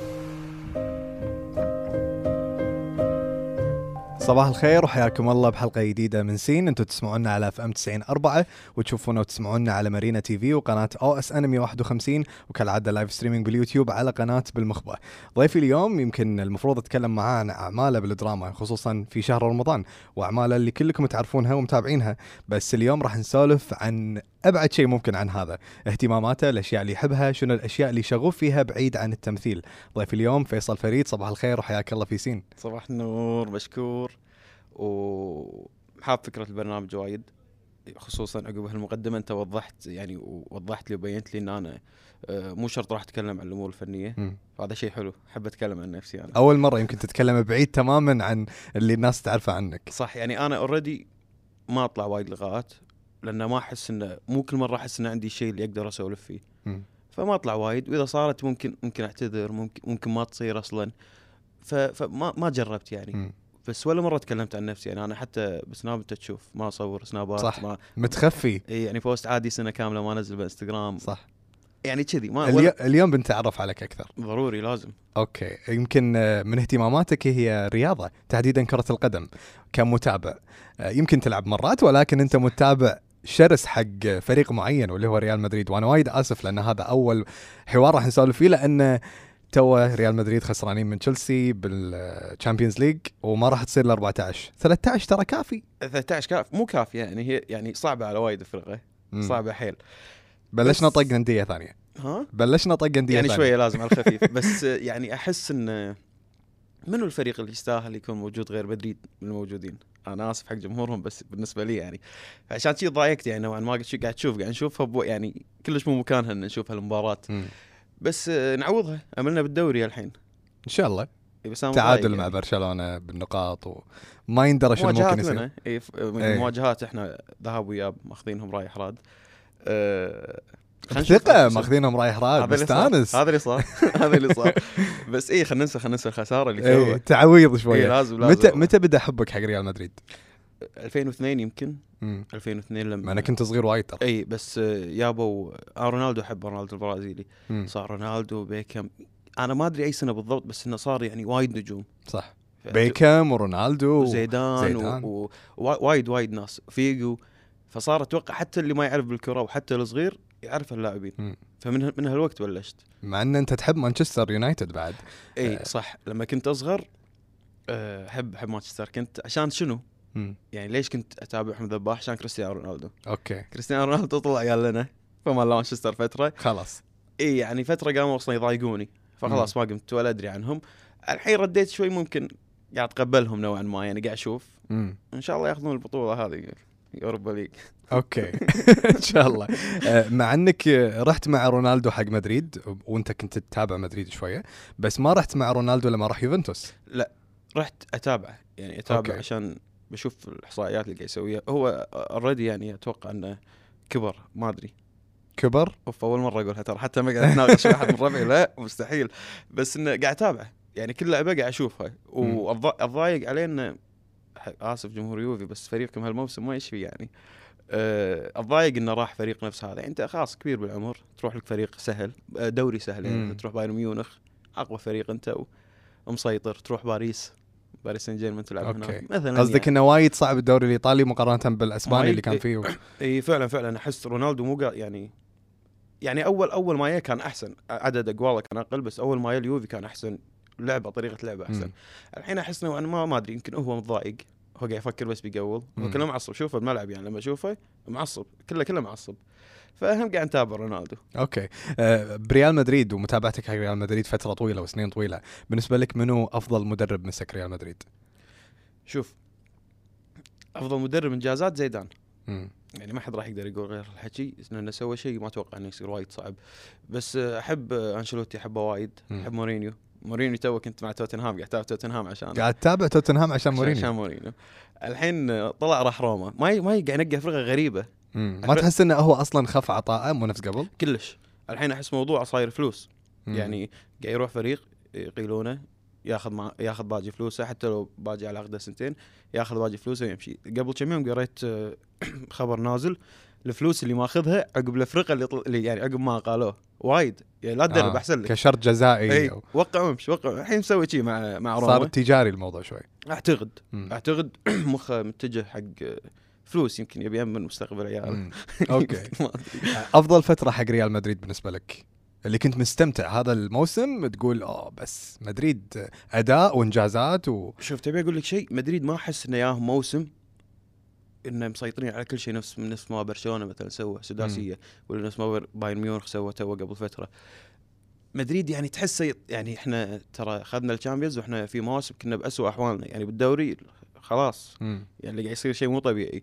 Thank you صباح الخير وحياكم الله بحلقة جديدة من سين. أنتم تسمعونا على FM 90 4 وتشوفونا وتسمعونا على مارينا TV وقناة OSN 51 وكالعادة live streaming باليوتيوب على قناة بالمخبة. ضيفي اليوم يمكن المفروض أتكلم معاه عن أعماله بالدراما خصوصا في شهر رمضان وأعماله اللي كلكم تعرفونها ومتابعينها. بس اليوم راح نسولف عن أبعد شيء ممكن عن هذا اهتماماته الأشياء اللي يحبها شنو الأشياء اللي شغوف فيها بعيد عن التمثيل. ضيفي اليوم فيصل فريد صباح الخير وحياك الله في سين. صباح النور مشكور. وحاب فكرة البرنامج وايد خصوصا عقب هالمقدمة أنت وضحت يعني ووضحت لي وبينت لي إن أنا آه، مو شرط راح أتكلم عن الأمور الفنية مم. فهذا شيء حلو احب أتكلم عن نفسي أنا أول مرة يمكن تتكلم بعيد تماما عن اللي الناس تعرفه عنك صح يعني أنا already ما أطلع وايد لقاءات لأن ما أحس إنه مو كل مرة أحس إن عندي شيء اللي أقدر أسولف فيه مم. فما أطلع وايد وإذا صارت ممكن ممكن أعتذر ممكن ممكن ما تصير أصلا فما ما جربت يعني مم. بس ولا مرة تكلمت عن نفسي. يعني أنا حتى بسناب أنت تشوف ما أصور سنابات صح. ما متخفي. إي يعني post عادي سنة كاملة ما أنزل بالانستغرام صح. يعني كذي ما اليو... اليوم بنتعرف عليك أكثر. ضروري لازم. okay. يمكن آه، من اهتماماتك هي الرياضه تحديدا كرة القدم كمتابع. آه، يمكن تلعب مرات ولكن أنت متابع شرس حق فريق معين واللي هو ريال مدريد. وأنا وايد آسف لأن هذا أول حوار راح نسولف فيه لأن تو ريال مدريد خسرانين من تشيلسي بال Champions League وما راح تصير ل 14 13 ترى كافي. 13 كاف مو كافيه يعني هي يعني صعبة على وايد الفرقه مم. صعبة حيل. بلشنا بس- طق أندية ثانية. ها؟ بلشنا طق أندية يعني ثانية. شوية لازم على الخفيف. بس يعني أحس إن منو الفريق اللي يستاهل يكون موجود غير مدريد من الموجودين؟ أنا آسف حق جمهورهم بس بالنسبة لي يعني. عشان شي ضايقت يعني نوعا ما قاعد شو- قاعد تشوف قاعد نشوفها يعني كلش مو مكانها إن نشوف هالمباراة. بس نعوضها املنا بالدوري الحين. إن شاء الله. إي بس أنا تعادل مضايق مع يعني. برشلونة بالنقاط وما يندرى شنو مواجهات ممكن يصير. اي إيه. المواجهات إحنا ذهاب واياب ماخذينهم رايح راد. أه ثقة ماخذينهم رايح راد. مستانس. هذا اللي صار. هذا اللي صار. بس اي خلينا ننسى خلينا ننسى الخسارة اللي إيه تعويض شوية. لازم لازم. متى متى بدأ حبك حق ريال مدريد؟ 2002 يمكن. مم. 2002 مع لما إنك كنت صغير وايد ترى. إي بس آه، يابوا أنا رونالدو أحب رونالدو البرازيلي. مم. صار رونالدو بيكهام أنا ما أدري أي سنة بالضبط بس إنه صار يعني وايد نجوم. صح. بيكم ورونالدو وزيدان, زيدان. و... و... وايد ناس. فيجو. فصار أتوقع حتى اللي ما يعرف بالكرة وحتى الصغير يعرف اللاعبين. مم. فمن من هالوقت بلشت. مع إن أنت تحب مانشستر يونايتد بعد. إي آه. صح. لما كنت أصغر آه، أحب أحب مانشستر. كنت عشان شنو؟ مم. يعني ليش كنت أتابع أحمد ذباح؟ عشان كريستيانو رونالدو. أوكي. كريستيانو رونالدو طلع قال لنا فما مانشستر فترة. خلاص. إي يعني فترة قاموا أصلا يضايقوني. فخلاص ما قمت ولا أدري عنهم. الحين رديت شوي ممكن قاعد أتقبلهم نوعا ما يعني قاعد أشوف. مم. إن شاء الله يأخذون البطولة هذه Europa League. أوكي. إن شاء الله. آه، مع إنك رحت مع رونالدو حق مدريد وأنت كنت تتابع مدريد شوية بس ما رحت مع رونالدو لما راح يوفنتوس. رحت أتابعه. يعني اتابع. أوكي. عشان بشوف الإحصائيات اللي قاعد يسويها هو already يعني أتوقع إنه كبر ما أدري. كبر؟ أوف أول مرة أقولها ترى حتى ما قاعد أتناقش واحد من ربعي. لا مستحيل. بس إنه قاعد اتابعه يعني كل لعبة قاعد أشوفها. واتضايق عليه إنه آسف جمهور يوفي بس فريقكم هالموسم ما يشفي يعني. أه اتضايق إنه راح فريق نفس هذا. يعني أنت خلاص كبير بالعمر تروح لك فريق سهل آه، دوري سهل. يعني. تروح بايرن ميونخ أقوى فريق أنت ومسيطر. تروح باريس باريس سان جيرمان تلعب أوكي. هناك مثلا قصدك يعني. إنه وايد صعب الدوري الإيطالي مقارنة بالأسباني اللي كان. فيه. إي فعلا فعلا أحس رونالدو مو يعني يعني أول أول ما كان أحسن عدد اقواله كان أقل بس أول ما اليوفي كان أحسن لعبة طريقة لعبة أحسن مم. الحين أحس إنه ما ما أدري يمكن هو متضايق هو قاعد يفكر بس بيقول. هو كله معصب شوفه الملعب يعني لما أشوفه معصب كله كله معصب فهم قاعد نتابع رونالدو. أوكي. آه، بريال مدريد ومتابعتك حق ريال مدريد فترة طويلة وسنين طويلة بالنسبة لك منو أفضل مدرب مسك ريال مدريد؟ شوف أفضل مدرب انجازات زيدان. مم. يعني ما حد راح يقدر يقول غير هالحكي لأنه سوى شيء ما أتوقع إنه يصير وايد صعب. بس آه، أحب آه، أنشيلوتي أحبه وايد. أحب مورينيو. مورينيو تو كنت مع توتنهام قاعد اتابع توتنهام عشان قاعد تتابع توتنهام عشان عشان مورينيو. مورينيو. الحين طلع راح روما. ما ي- ما قاعد ينقي فرقة غريبة. مم. ما تحس إنه هو أصلا خف عطاءه مو نفس قبل؟ كلش. الحين أحس موضوع صاير فلوس. مم. يعني قاعد يروح فريق يقيلونه ياخذ مع ياخذ باقي فلوسه حتى لو باقي على عقده سنتين ياخذ باقي فلوسه ويمشي. قبل كم يوم قريت آه، خبر نازل الفلوس اللي ماخذها عقب الافرقه اللي, طل... اللي يعني عقب ما أقالوه. وايد. يعني لا تدرب آه، أحسن لك. كشرط جزائي إي أو- وقع وامشي وقع. الحين مسوي شيء مع مع روما. صار تجاري الموضوع شوي. أعتقد. مم. أعتقد مخه متجه حق آه، فلوس يمكن يبي يأمن مستقبل عياله. أوكي. أفضل فترة حق ريال مدريد بالنسبة لك؟ اللي كنت مستمتع هذا الموسم تقول آه بس مدريد أداء وإنجازات و شوف تبي أقول لك شيء؟ مدريد ما أحس إنه ياهم موسم. إنه مسيطرين على كل شيء نفس نفس ما برشلونة مثلا سوى سداسية. ولا نفس ما بايرن ميونخ سوى تو قبل فترة. مدريد يعني تحسه يعني إحنا ترى أخذنا ال Champions وإحنا في مواسم كنا باسوء أحوالنا. يعني بالدوري خلاص. مم. يعني اللي قاعد يصير شيء مو طبيعي.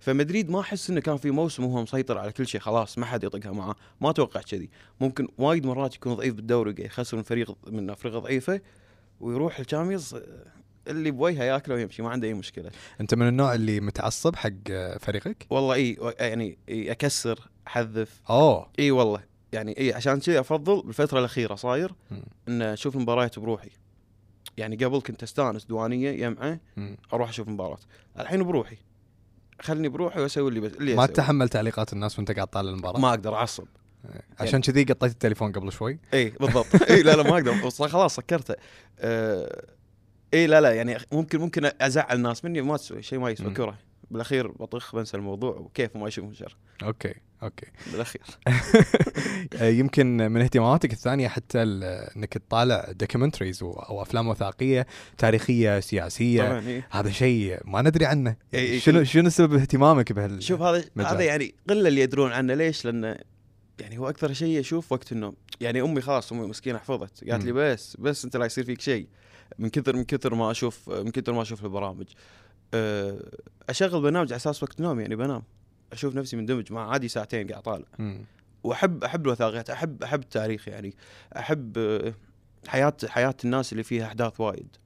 فمدريد ما أحس إنه كان في موسم وهو مسيطر على كل شيء خلاص ما حد يطقها معاه ما أتوقع كذي. ممكن وايد مرات يكون ضعيف بالدوري يخسر من فريق من أفرقة ضعيفة ويروح ال Champions اللي بوجهه ياكله ويمشي ما عنده أي مشكلة. أنت من النوع اللي متعصب حق فريقك؟ والله إي يعني إي أكسر أحذف. أوه. إي والله يعني إي عشان كذي أفضل بالفترة الأخيرة صاير. إن أشوف المباريات بروحي. يعني قبل كنت أستانس دوانية يمعة. أروح أشوف مباراة. الحين بروحي. خلني بروحي واسوي اللي بس اللي ما أسوي. تتحمل تعليقات الناس وانت قاعد طالع المباراة. ما أقدر أعصب. عشان كذي قطيت التليفون قبل شوي. اي بالضبط. اي لا لا ما أقدر. خلاص سكرته. آه اي لا لا يعني ممكن ممكن أزعل الناس مني ما تسوي شيء ما يسوى. كره بالأخير بطخ بنسى الموضوع وكيف ما يشوفون شر أوكي أوكي. بالأخير. آه، يمكن من اهتماماتك الثانية حتى إنك تطالع documentaries أو أفلام وثائقية تاريخية سياسية. طبعا إيه. هذا شيء ما ندري عنه. إي إي شنو شنو سبب اهتمامك بهال شوف هذا. هذا يعني قلة اللي يدرون عنه. ليش؟ لأنه يعني هو أكثر شيء أشوف وقت النوم يعني أمي خلاص أمي مسكينة حفظت. قالت لي. بس بس أنت لا يصير فيك شيء. من كثر من كثر ما أشوف من كثر ما أشوف البرامج. أشغل برنامج على أساس وقت النوم يعني بنام. أشوف نفسي مندمج مع عادي ساعتين قاعد طالع. وأحب أحب الوثائقيات أحب أحب التاريخ يعني. أحب أه، حياة حياة الناس اللي فيها أحداث وايد.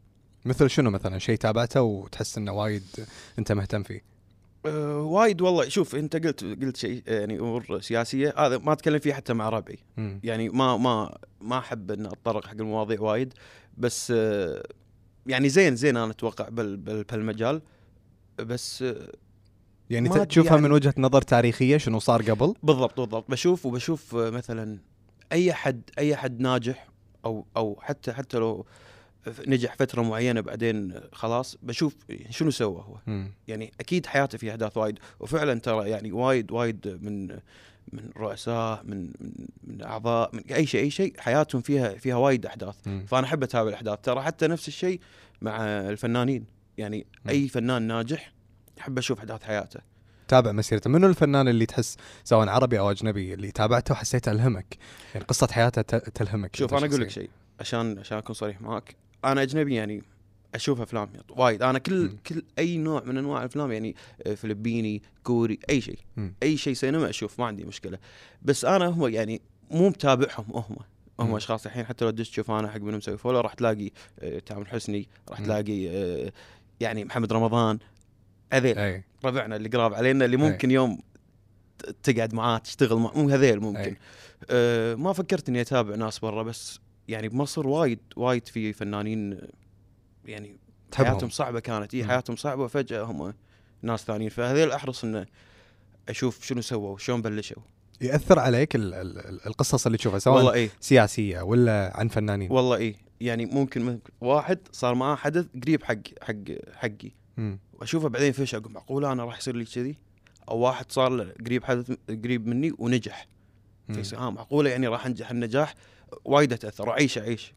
مثل شنو مثلا؟ شيء تابعته وتحس إنه وايد أنت مهتم فيه؟ أه وايد والله. شوف أنت قلت قلت شيء يعني أمور سياسية. هذا ما أتكلم فيه حتى مع ربعي. يعني ما ما ما أحب إن أتطرق حق المواضيع وايد. بس آه، يعني زين زين أنا أتوقع بال بهالمجال. بس يعني ما تشوفها يعني. من وجهة نظر تاريخية شنو صار قبل؟ بالضبط بالضبط. بشوف وبشوف آه، مثلا أي حد أي حد ناجح أو أو حتى حتى لو نجح فترة معينة بعدين خلاص بشوف شنو سوى هو. مم. يعني أكيد حياته فيها أحداث وايد. وفعلا ترى يعني وايد وايد من من رؤساء من من, من أعضاء من أي شيء أي شيء حياتهم فيها فيها وايد أحداث. مم. فأنا أحب أتابع الأحداث. ترى حتى نفس الشيء مع الفنانين. يعني مم. أي فنان ناجح احب أشوف أحداث حياته تابع مسيرته منو الفنان اللي تحس سواء عربي أو أجنبي اللي تابعته وحسيته ألهمك يعني قصة حياته تلهمك شوف أنا أقول لك. شيء عشان عشان أكون صريح معك أنا أجنبي يعني أشوف أفلام وايد أنا كل مم. كل أي نوع من أنواع الأفلام يعني آه، فلبيني كوري أي شيء. أي شيء سينما أشوف ما عندي مشكلة بس أنا هم يعني مو متابعهم هم هم. أشخاص الحين حتى لو تدش تشوف أنا حق من مسوي follow راح تلاقي آه، تامر حسني راح. تلاقي آه، يعني محمد رمضان هذيل. ربعنا اللي قراب علينا اللي ممكن يوم ت- تقعد معاه تشتغل مع مو هذيل ممكن. أي. أه ما فكرت اني أتابع ناس برا بس يعني بمصر وايد وايد في فنانين يعني تحبهم. حياتهم صعبة كانت. إي. حياتهم صعبة وفجأة هم ناس ثانيين. فهذيل أحرص إنه أشوف شنو سووا شلون بلشوا. يأثر عليك ال- ال- ال- القصص اللي تشوفها سواء والله إي. سياسية ولا عن فنانين؟ والله إي. يعني ممكن ممكن واحد صار معاه حدث قريب حق حق حقي. واشوفه بعدين فش أقول معقولة أنا راح يصير لي كذي؟ أو واحد صار له قريب حدث قريب مني ونجح. فيصير آه معقولة يعني راح أنجح النجاح؟ وايد أتأثر. واعيش أعيش.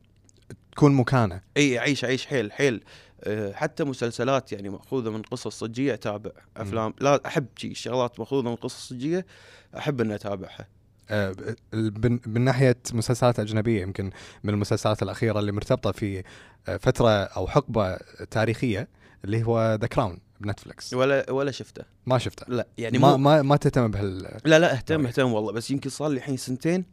تكون مكانه. إي أعيش أعيش حيل حيل. أه حتى مسلسلات يعني مأخوذة من قصص صجية أتابع. أفلام لا أحب شي شغلات مأخوذة من قصص صجية أحب إني أتابعها. آه، من من ناحية مسلسلات أجنبية يمكن من المسلسلات الأخيرة اللي مرتبطة في آه، فترة أو حقبة تاريخية اللي هو ذا Crown ب Netflix ولا ولا شفته. ما شفته. لا يعني ما ما ما تهتم بهال لا لا اهتم. اهتم والله. بس يمكن صار لي الحين سنتين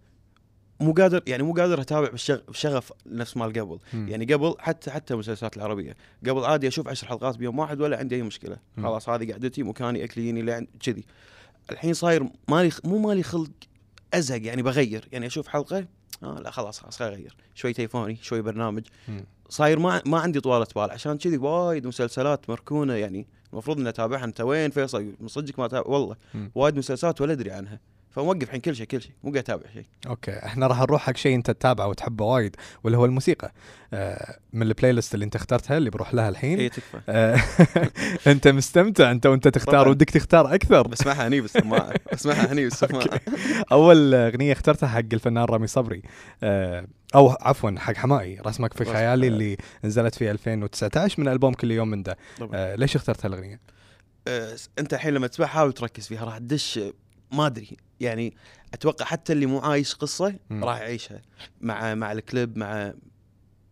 مو قادر يعني مو قادر أتابع بشغف نفس مال قبل. مم. يعني قبل حتى حتى المسلسلات العربية. قبل عادي أشوف عشر حلقات بيوم واحد ولا عندي أي مشكلة. مم. خلاص هذه قعدتي مكاني اكلي يجيني كذي. الحين صاير مالي مو مالي خلق أزهق يعني بغير يعني أشوف حلقة آه لا خلاص خلاص أغير. شوي تليفوني شوي برنامج. صاير ما ما عندي طولة بال عشان كذي وايد مسلسلات مركونة يعني المفروض إني اتابعها انت وين فيصل من صدقك ما تابع والله. وايد مسلسلات ولا أدري عنها. فموقف الحين كل شيء كل شيء مو قاعد أتابع شيء. أوكي إحنا راح نروح حق شيء أنت تتابعه وتحبه وايد واللي هو الموسيقى. آه من ال playlist اللي أنت اخترتها اللي بروح لها الحين. اي تكفى. آه أنت مستمتع أنت وأنت تختار. ودك تختار أكثر. بسمعها هني بالسماعة بسمعها هني بالسماعة. أول أغنية اخترتها حق الفنان رامي صبري آه أو عفوا حق حمائي رسمك في خيالي اللي نزلت في 2019 من ألبوم كل يوم من ده. آه ليش اخترت هالأغنية؟ أنت الحين لما تسمع حاول تركز فيها راح تدش ما أدري. يعني أتوقع حتى اللي مو عايش قصة. راح يعيشها. مع مع الكليب مع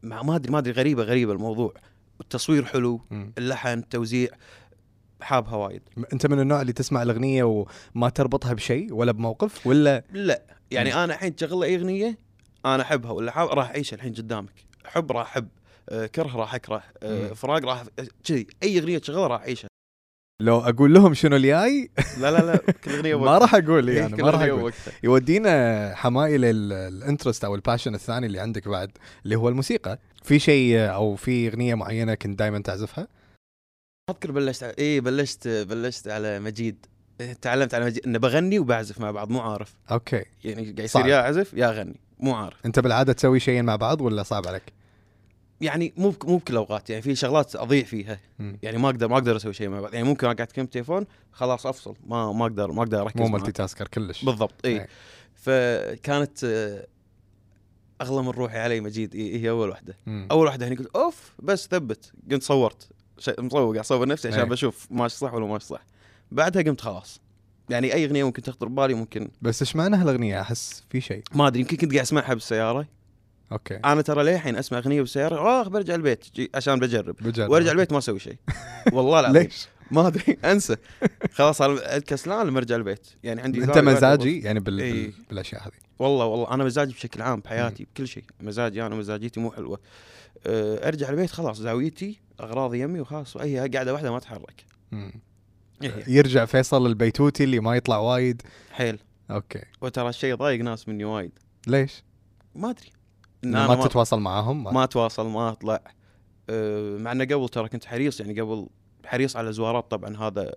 مع ما أدري ما أدري غريبة غريبة الموضوع. التصوير حلو مم. اللحن التوزيع حابها وايد. أنت من النوع اللي تسمع الأغنية وما تربطها بشيء ولا بموقف ولا؟ لا. يعني مم. أنا الحين تشغل أي أغنية أنا أحبها ولا حاب راح اعيشها الحين قدامك. حب راح أحب. آه، كره راح أكره. مم. فراق راح كذي أي أغنية تشغلها راح أعيشها. لو أقول لهم شنو الجاي لا لا لا كل أغنية ما راح أقول يعني كل ما راح أغنية أقول. وقتها. يودينا حماي لل interest أو ال passion الثاني اللي عندك بعد اللي هو الموسيقى. في شيء أو في أغنية معينة كنت دائما تعزفها؟ اذكر بلشت اي بلشت بلشت على مجيد. تعلمت على مجيد. انه بغني وبعزف مع بعض مو عارف. أوكي. يعني قاعد. يصير يا أعزف يا أغني مو عارف. أنت بالعادة تسوي شيئين مع بعض ولا صعب عليك؟ يعني مو مو بكل الاوقات يعني في شغلات أضيع فيها. يعني ما أقدر ما أقدر أسوي شيء مع بعض. يعني ممكن قاعد اتكلم تليفون خلاص أفصل. ما ما أقدر ما أقدر أركز مو. multitasker كلش. بالضبط اي إيه. فكانت آه، أغلى من روحي على مجيد. إيه هي أول واحدة. مم. أول واحدة هني قلت أوف بس ثبت. قمت صورت. مصور قاعد أصور نفسي عشان إيه. بشوف ماشي صح ولا ماشي صح بعدها قمت خلاص. يعني أي أغنية ممكن تخطر ببالي ممكن بس إيش معنى هالأغنية؟ أحس في شيء. ما أدري يمكن كنت قاعد أسمعها بالسيارة. أوكي. أنا ترى للحين أسمع أغنية بالسياره آه برجع البيت عشان بجرب. بجد وأرجع البيت ما أسوي شيء. والله العظيم. ليش؟ ما أدري أنسى. خلاص كسلان لما أرجع البيت. يعني عندي أنت مزاجي؟ يعني بال... إيه. بال... بالأشياء هذه. والله والله أنا مزاجي بشكل عام بحياتي بكل شيء. مزاجي أنا مزاجيتي مو حلوة. أه، أرجع البيت خلاص زاويتي اغراضي يمي وخلاص اي قاعدة واحدة ما أتحرك. إيه. يرجع فيصل البيتوتي اللي ما يطلع وايد. حيل. أوكي. وترى الشيء ضايق ناس مني وايد. ليش؟ ما أدري. إن أنا ما تتواصل معاهم ما اتواصل ما اطلع أه، مع إنه قبل ترى كنت حريص يعني قبل حريص على الزوارات طبعا هذا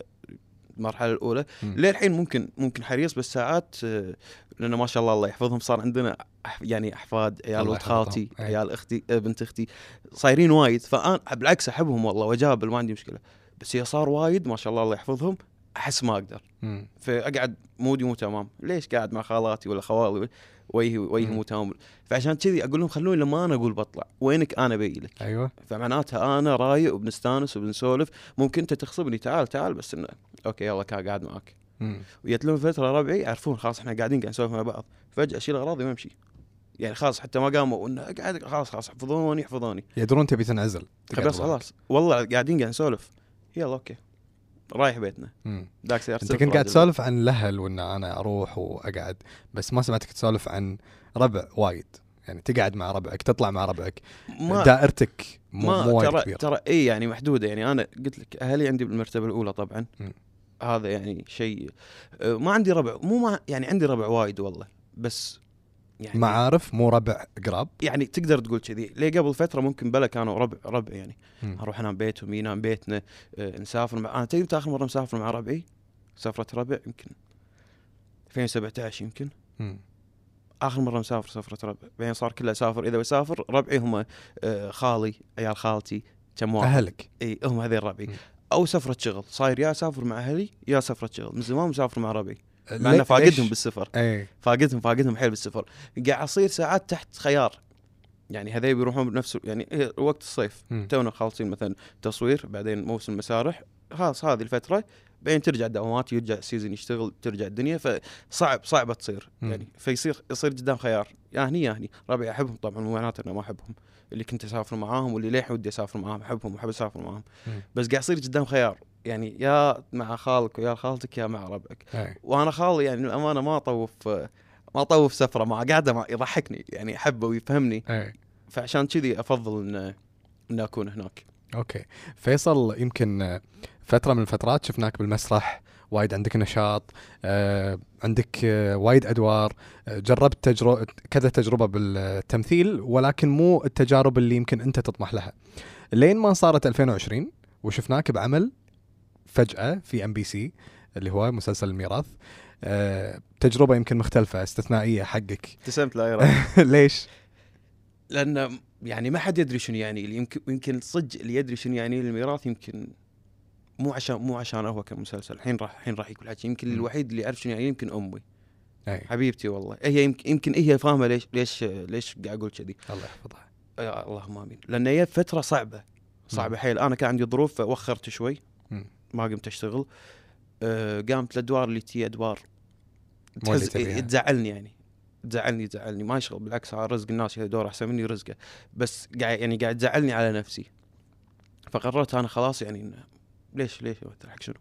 المرحلة الأولى. للحين ممكن ممكن حريص بس ساعات أه، لأنه ما شاء الله الله يحفظهم صار عندنا يعني أحفاد عيال ولد. خالتي أي. عيال إختي أه، بنت إختي صايرين وايد فأنا بالعكس أحبهم والله وأقابل ما عندي مشكلة بس هي صار وايد ما شاء الله الله يحفظهم أحس ما أقدر مم. فأقعد مودي مو تمام ليش قاعد مع خالاتي ولا خوالي وجهي وجهي مم. مو تمام فعشان كذي أقول لهم خلوني لما أنا أقول بطلع وينك أنا بيجي لك. أيوه. فمعناتها أنا رايق وبنستانس وبنسولف. ممكن أنت تغصبني تعال تعال بس إنه أوكي يلا قاعد معاك. وجت لهم فترة ربعي يعرفون خلاص إحنا قاعدين قاعد نسولف مع بعض. فجأة أشيل أغراضي وأمشي. يعني خلاص حتى ما قاموا إنه قاعد خلاص خلاص حفظوني حفظوني يدرون تبي تنعزل. بس لوحدك. خلاص. والله قاعدين قاعد نسولف. يلا أوكي. رايح بيتنا. ذاك سيارة أنت كنت قاعد تسولف عن الأهل وإن أنا أروح وأقعد بس ما سمعتك تسولف عن ربع وايد. يعني تقعد مع ربعك تطلع مع ربعك. ما دائرتك مو, ما مو وايد ترى كبير ترى اي يعني محدودة. يعني أنا قلت لك أهلي عندي بالمرتبة الأولى طبعا. مم. هذا يعني شيء آه، ما عندي ربع مو ما يعني عندي ربع وايد والله. بس يعني معارف مو ربع قراب. يعني تقدر تقول كذي. ليه قبل فترة ممكن بلا كانوا ربع ربع يعني. مم. أروح انام بيتهم ينام بيتنا آه، نسافر مع أنا تدري اخر مرة مسافر مع ربعي؟ سفرة ربع يمكن. 2017 يمكن. مم. آخر مرة مسافر سفرة ربع. بعدين صار كله اسافر إذا بسافر ربعي هم آه، خالي عيال خالتي كم واحد. أهلك. إي هم هذين ربعي. مم. أو سفرة شغل. صاير يا اسافر مع أهلي يا سفرة شغل. من زمان مسافر مع ربعي. مع إنه فاقدهم؟ بالسفر اي فاقدهم فاقدهم حيل بالسفر قاعد اصير ساعات تحت خيار. يعني هذول بيروحون بنفس يعني وقت الصيف. تونا خالصين مثلا تصوير بعدين موسم مسارح. خلاص هذه الفترة. بعدين ترجع دوامات يرجع ال season يشتغل ترجع الدنيا. فصعب صعبة تصير. مم. يعني فيصير يصير قدام خيار. يا هني يا هني. ربعي أحبهم طبعا مو معناته إنه ما أحبهم. اللي كنت أسافر معاهم واللي للحين ودي أسافر معاهم أحبهم وأحب أسافر معاهم. مم. بس قاعد يصير قدام خيار. يعني يا مع خالك ويا خالتك يا مع ربعك. اي وأنا خالي يعني الامانه ما أطوف ما أطوف سفرة مع قاعدة مع يضحكني يعني احبه ويفهمني. اي فعشان كذي أفضل إن إن أكون هناك. أوكي. فيصل يمكن فترة من الفترات شفناك بالمسرح وايد عندك نشاط آه، عندك آه، وايد أدوار آه، جربت تجربه كذا تجربة بالتمثيل ولكن مو التجارب اللي يمكن أنت تطمح لها. لين ما صارت 2020 وشفناك بعمل فجأة في ام بي سي اللي هو مسلسل الميراث. آه، تجربة يمكن مختلفة استثنائية حقك. ابتسمت لا يرى. ليش؟ لأن يعني ما حد يدري شنو يعني يمكن يمكن صدق اللي يدري شنو يعني الميراث يمكن مو عشان مو عشان هو كمسلسل. الحين راح الحين راح يقول حكي يمكن. الوحيد اللي يعرف شنو يعني يمكن أمي. أي. حبيبتي والله. هي يمكن يمكن هي فاهمة ليش ليش ليش قاعد أقول كذي. الله يحفظها. يا اللهم آمين. لأن هي فترة صعبة. صعبة حيل. أنا كان عندي ظروف فوخرت شوي. ما قمت أشتغل أه قامت الادوار اللي تي ادوار تحز... تبيها. تزعلني يعني تزعلني تزعلني ما يشغل بالعكس هذا رزق الناس يا دور أحسن مني رزقه بس قاعد يعني قاعد تزعلني على نفسي فقررت أنا خلاص يعني ليش ليش امثل حق شنو؟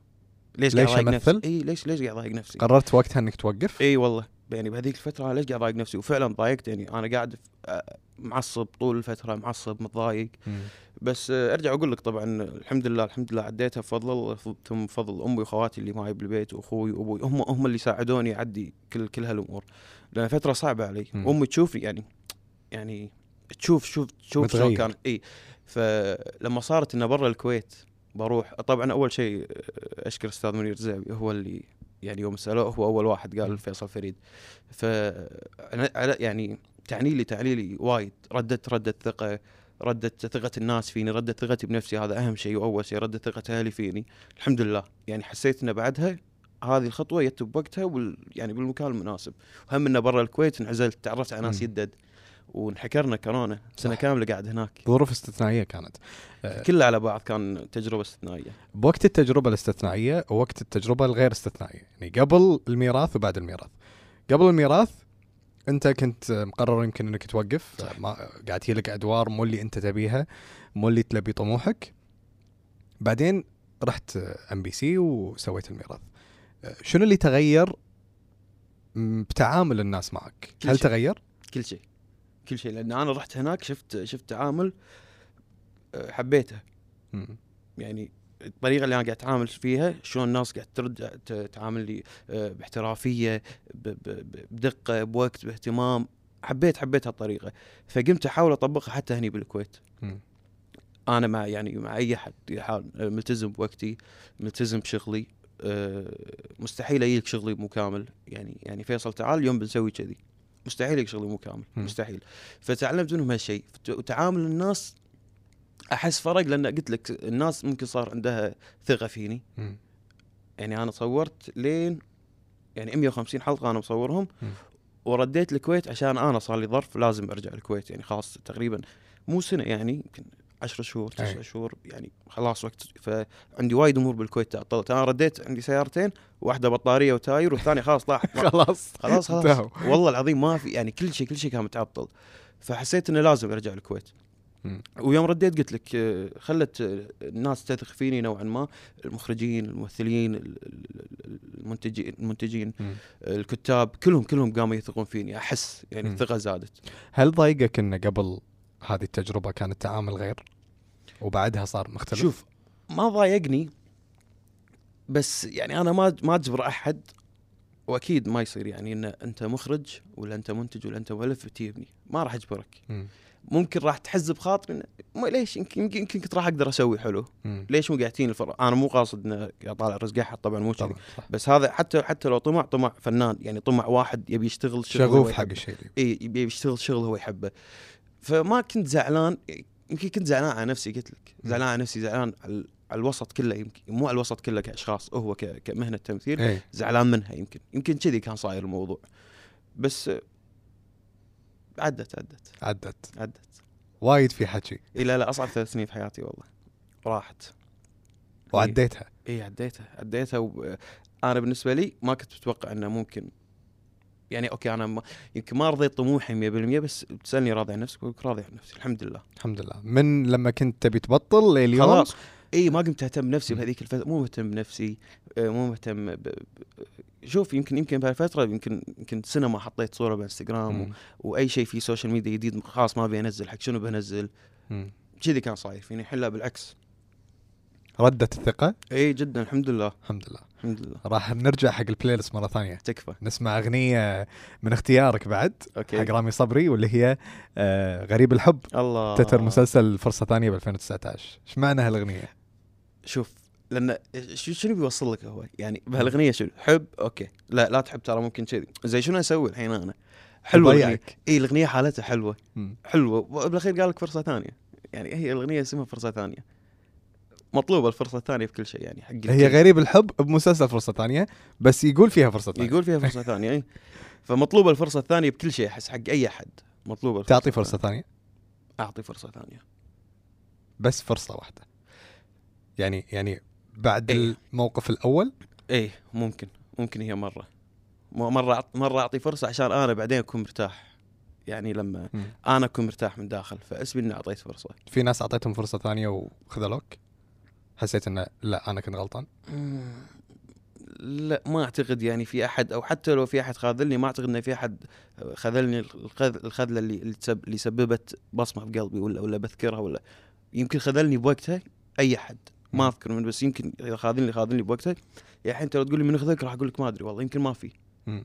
ليش قاعد ليش نفسي؟ أمثل؟ اي ليش ليش قاعد أضايق نفسي؟ قررت وقتها إنك توقف إي والله يعني بهذيك الفترة أنا ليش قاعد أضايق نفسي وفعلا ضايقت يعني أنا قاعد آه، معصب طول الفترة معصب متضايق. بس ارجع أقول لك طبعا الحمد لله الحمد لله عديتها بفضل ثم بفضل أمي وأخواتي اللي معي بالبيت وأخوي وأبوي هم هم اللي ساعدوني أعدي كل كل هالأمور. لأن فترة صعبة علي. مم. أمي تشوف يعني يعني تشوف شوف تشوف شلون. كان. إي. فلما صارت انه برا الكويت بروح طبعا أول شيء أشكر أستاذ منير زابي هو اللي يعني يوم سالوه هو أول واحد قال فيصل فريد. ف يعني تعني لي تعني لي وايد. ردت ردت ثقة. ردت ثقة الناس فيني ردت ثقتي بنفسي هذا أهم شيء وأول شيء ردت ثقة أهلي فيني. الحمد لله. يعني حسيت إن بعدها هذه الخطوة جت بوقتها وال يعني بالمكان المناسب. وهم إنه برا الكويت انعزلت تعرفت على ناس. يدد وانحجرنا كورونا سنة صح. كاملة قاعد هناك. ظروف استثنائية كانت. كلها على بعض كان تجربة استثنائية. بوقت التجربة الاستثنائية ووقت التجربة الغير استثنائية. يعني قبل الميراث وبعد الميراث. قبل الميراث انت كنت مقرر يمكن انك توقف صح. ما قاعد تجي لك أدوار مو اللي انت تبيها مو اللي تلبي طموحك بعدين رحت ام بي سي وسويت الميراث شنو اللي تغير م- بتعامل الناس معك كل هل شيء. تغير كل شيء كل شيء لأن أنا رحت هناك شفت شفت تعامل آه، حبيته مم. يعني الطريقة اللي أنا قاعد أتعامل فيها شلون الناس قاعد ترد تعامل لي آه، باحترافية بدقة بوقت باهتمام. حبيت حبيت هالطريقة. فقمت أحاول أطبقها حتى هني بالكويت. مم. أنا مع يعني مع أي حد يحاول آه، ملتزم بوقتي ملتزم بشغلي آه، مستحيل أجيك شغلي مو كامل يعني يعني فيصل تعال اليوم بنسوي كذي. مستحيل يجيك شغلي مو كامل. مستحيل. فتعلمت منهم هالشيء وتعامل الناس أحس فرق لأن قلت لك الناس ممكن صار عندها ثقة فيني مم. يعني أنا صورت لين يعني 150 حلقة أنا مصورهم مم. ورديت الكويت عشان أنا صار لي ظرف لازم أرجع الكويت يعني خلاص تقريبا مو سنة يعني يمكن 10 شهور أي. تسعة شهور يعني خلاص وقت فعندي وايد أمور بالكويت تعطلت أنا رديت عندي سيارتين واحدة بطارية وتاير والثانية خلاص طاح خلاص خلاص خلاص. والله العظيم ما في يعني كل شيء كل شيء كان متعطل فحسيت إنه لازم أرجع الكويت. ويوم رديت قلت لك آه، خلت آه، الناس تثق فيني نوعا ما المخرجين الممثلين ال- ال- ال- المنتجين المنتجين. الكتاب كلهم كلهم قاموا يثقون فيني أحس يعني. الثقة زادت هل ضايقك إن قبل هذه التجربة كان التعامل غير وبعدها صار مختلف شوف ما ضايقني بس يعني أنا ما ما أجبر أحد وأكيد ما يصير يعني إن أنت مخرج ولا أنت منتج ولا أنت مؤلف تجيبني ما راح اجبرك مم. ممكن راح تحز بخاطري ليش يمكن يمكن كنت راح أقدر أسوي حلو مم. ليش مو قاعدين الفرق أنا مو قاصد إنه قاعد طالع رزق أحد طبعا مو كذي. بس هذا حتى حتى لو طمع طمع فنان يعني طمع واحد يبي يشتغل شغل شغوف حق. الشيء إي يبي يشتغل شغل هو يحبه فما كنت زعلان يمكن كنت زعلان على نفسي قلت لك. زعلان على نفسي زعلان على الوسط كله يمكن مو على الوسط كله كأشخاص هو كمهنة تمثيل اي زعلان منها يمكن يمكن كذي كان صاير الموضوع. بس عدت عدت. عدت. عدت. وايد في حكي. اي لا لا أصعب ثلاث سنين في حياتي والله. راحت. وعديتها. اي عديتها. عديتها و... أنا بالنسبة لي ما كنت متوقع إنه ممكن. يعني أوكي أنا ما... يمكن ما رضيت طموحي 100% بس بتسالني راضي عن نفسك أقول لك راضي عن نفسي الحمد لله. الحمد لله. من لما كنت تبي تبطل لليوم؟ خلاص. إي ما قمت أهتم بنفسي. بهذيك الفترة مو مهتم بنفسي آه، مو مهتم ب... شوف يمكن يمكن بهالفتره يمكن يمكن سنه ما حطيت صورة بالانستغرام و... وأي شيء في social media جديد خلاص ما أبي أنزل حق شنو بنزل. كذي كان صاير فيني الحين بالعكس. ردت الثقة؟ إي جدا الحمد لله. الحمد لله. الحمد لله. راح نرجع حق ال playlist مرة ثانية. تكفى. نسمع أغنية من اختيارك بعد أوكي. حق رامي صبري واللي هي آه غريب الحب. الله. تتر مسلسل فرصة ثانية ب 2019 إيش معنى هالأغنية؟ شوف لأن شو- شنو بيوصل لك هو؟ يعني بهالأغنية شنو حب؟ أوكي. لا لا تحب ترى ممكن كذي. زي شنو أسوي الحين أنا؟ حلوة الأغنية. اي الأغنية حالتها حلوة. مم. حلوة. وبالأخير قال لك فرصة ثانية. يعني هي الأغنية اسمها فرصة ثانية. مطلوبة الفرصة الثانية في كل شيء يعني حق هي. غريب الحب بمسلسل فرصة ثانية بس يقول فيها فرصة ثانية. يقول فيها فرصة ثانية اي فمطلوبة الفرصة الثانية بكل شيء أحس حق أي أحد. مطلوبة الفرصة تعطي فرصة. ثانية؟ أعطي فرصة ثانية. بس فرصة واحدة. يعني يعني بعد إيه. الموقف الأول؟ إيه ممكن ممكن هي مرة. مرة مرة أعطي فرصة عشان أنا بعدين أكون مرتاح. يعني لما مم. أنا أكون مرتاح من داخل فاسمي اني أعطيت فرصة. في ناس أعطيتهم فرصة ثانية وخذلوك؟ حسيت إنه لا أنا كنت غلطان؟ لا ما أعتقد يعني في أحد أو حتى لو في أحد خاذلني ما أعتقد إنه في أحد خذلني الخذ- الخذلة اللي اللي سببت بصمة في قلبي ولا ولا بذكرها ولا. يمكن خذلني بوقتها أي أحد. ما. اذكر من بس يمكن إذا خاذلني خاذلني بوقتها. يا الحين لو تقول لي من خذلك راح أقول لك ما أدري والله يمكن ما في.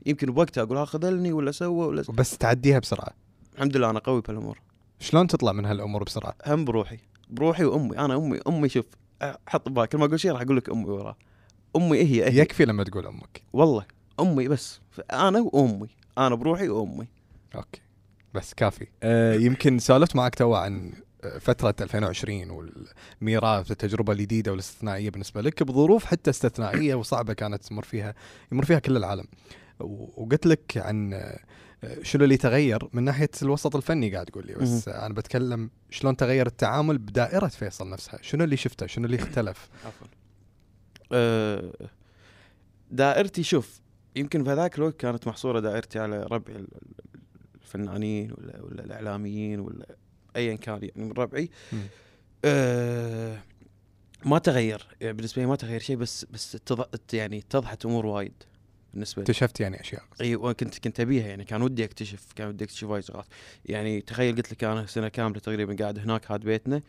يمكن بوقتها أقول ها خذلني ولا سوى ولا س... بس تعديها بسرعة. الحمد لله أنا قوي بهالأمور. شلون تطلع من هالأمور بسرعة؟ هم بروحي. بروحي وأمي. أنا أمي أمي شوف حط ببالك كل ما أقول شيء راح أقول لك أمي وراه. أمي إيه هي هي. يكفي لما تقول أمك. والله. أمي بس. أنا وأمي. أنا بروحي وأمي. أوكي. بس كافي. آه يمكن سولفت معك تو عن فترة 2020 والميراث التجربة الجديدة والاستثنائية بالنسبة لك بظروف حتى استثنائية وصعبة كانت تمر فيها يمر فيها كل العالم. وقلت لك عن آه، شنو اللي تغير من ناحية الوسط الفني قاعد تقول لي بس آه، أنا بتكلم شلون تغير التعامل بدائرة فيصل نفسها؟ شنو اللي شفته؟ شنو اللي اختلف؟ عفوا. أه دائرتي شوف يمكن في ذاك الوقت كانت محصورة دائرتي على ال- الفنانين ولا ولا الاعلاميين ولا ايا كان يعني من ربعي. أه ما تغير. يعني بالنسبة لي ما تغير شيء بس بس تض... يعني اتضحت أمور وايد بالنسبة لي. اكتشفت يعني أشياء. إي وكنت كنت أبيها يعني. كان ودي أكتشف كان ودي أكتشف وايد شغلات. يعني تخيل قلت لك أنا سنة كاملة تقريبا قاعد هناك هاد بيتنا.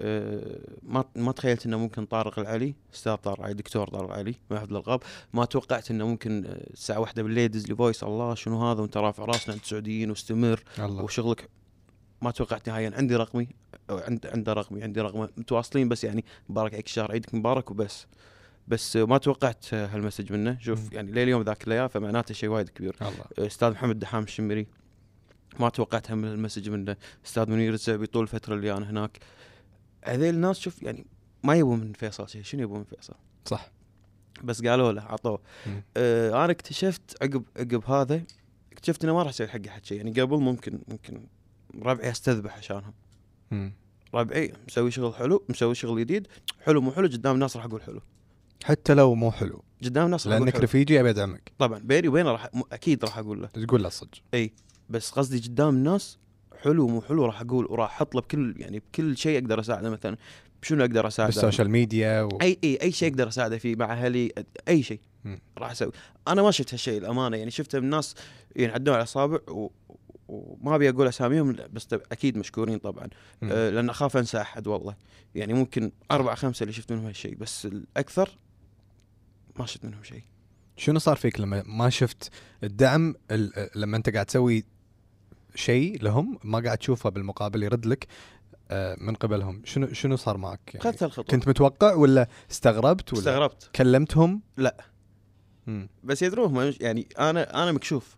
أه ما ما تخيلت إنه ممكن طارق العلي أستاذ طارق العلي دكتور طارق العلي ما يحفظ الالقاب ما توقعت إنه ممكن آه، الساعة واحدة بالليل يدز لي voice الله شنو هذا؟ وأنت رافع راسنا عند السعوديين واستمر الله. وشغلك ما توقعت نهائيا. عندي رقمي عند عنده رقمي عندي رقمه متواصلين بس يعني مبارك عليك الشهر عيدك مبارك وبس. بس ما توقعت هال message منه. شوف. يعني لليوم ذاك الليال فمعناته شيء وايد كبير. الله. أستاذ محمد دحام الشمري ما توقعت هم ال message منه. أستاذ منير الزعبي طول الفترة اللي أنا هناك. هذيل الناس شوف يعني ما يبون من فيصل شيء. شنو يبون من فيصل؟ صح. بس قالوا له عطوه. آه أنا اكتشفت عقب عقب هذا اكتشفت إنه ما راح أسوي حق أحد شيء. يعني قبل ممكن ممكن ربعي أستذبح عشانهم. مم. ربعي مسوي شغل حلو مسوي شغل جديد. حلو مو حلو قدام الناس راح أقول حلو. حتى لو مو حلو. قدام الناس راح لأنك رفيجي أبي أدعمك. طبعا بيني وبينه راح أكيد راح أقول له. تقول له الصدق بس قصدي قدام الناس حلو مو حلو راح أقول وراح أحط له بكل يعني بكل شيء أقدر أساعده مثلا. بشنو أقدر أساعده؟ بال social media و... أي إي أي شيء أقدر أساعده فيه مع أهلي أي شيء. راح أسوي. أنا ما شفت هالشيء الامانه يعني شفته من الناس ينعدون على الاصابع و... وما أبي أقول أساميهم بس أكيد مشكورين طبعا. أه لأن أخاف أنسى أحد والله. يعني ممكن أربعة خمسة اللي شفت منهم هالشيء بس الأكثر ما شفت منهم شيء. شنو صار فيك لما ما شفت الدعم ال- لما أنت قاعد تسوي شيء لهم ما قاعد تشوفه بالمقابل يرد لك آه، من قبلهم؟ شنو شنو صار معك؟ يعني اخذت الخطوة. كنت متوقع ولا استغربت ولا استغربت. كلمتهم؟ لا. مم. بس يدرون يعني أنا أنا مكشوف.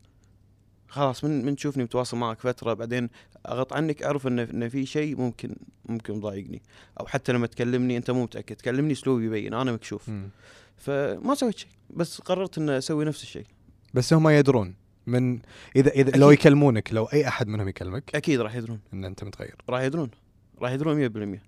خلاص من من تشوفني متواصل معك فترة بعدين أغط عنك أعرف انه انه في شيء ممكن ممكن مضايقني أو حتى لما تكلمني أنت مو متأكد تكلمني أسلوبي يبين أنا مكشوف. مم. فما سويت شيء بس قررت ان أسوي نفس الشيء. بس هم يدرون من اذا إذا لو أكيد. يكلمونك لو أي أحد منهم يكلمك. أكيد راح يدرون. إن أنت متغير. راح يدرون. راح يدرون 100%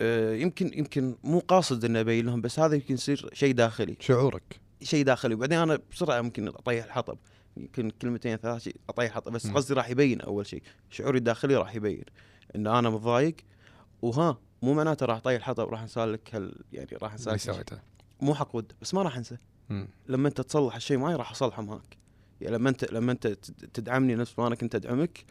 آه يمكن يمكن مو قاصد إني أبين لهم بس هذا يمكن يصير شيء داخلي. شعورك. شيء داخلي. وبعدين أنا بسرعة ممكن أطيح الحطب. يمكن كلمتين ثلاث أطيح بس. قصدي راح يبين أول شيء. شعوري الداخلي راح يبين. إن أنا متضايق وها مو معناته راح أطيح الحطب راح أنسالك هال يعني راح اللي أنسالك سويته. مو حق ود بس ما راح أنسى. مم. لما أنت تصلح الشيء معي راح أصلحه معك. يعني لما أنت لما أنت تد- تدعمني نفس ما أنا كنت أدعمك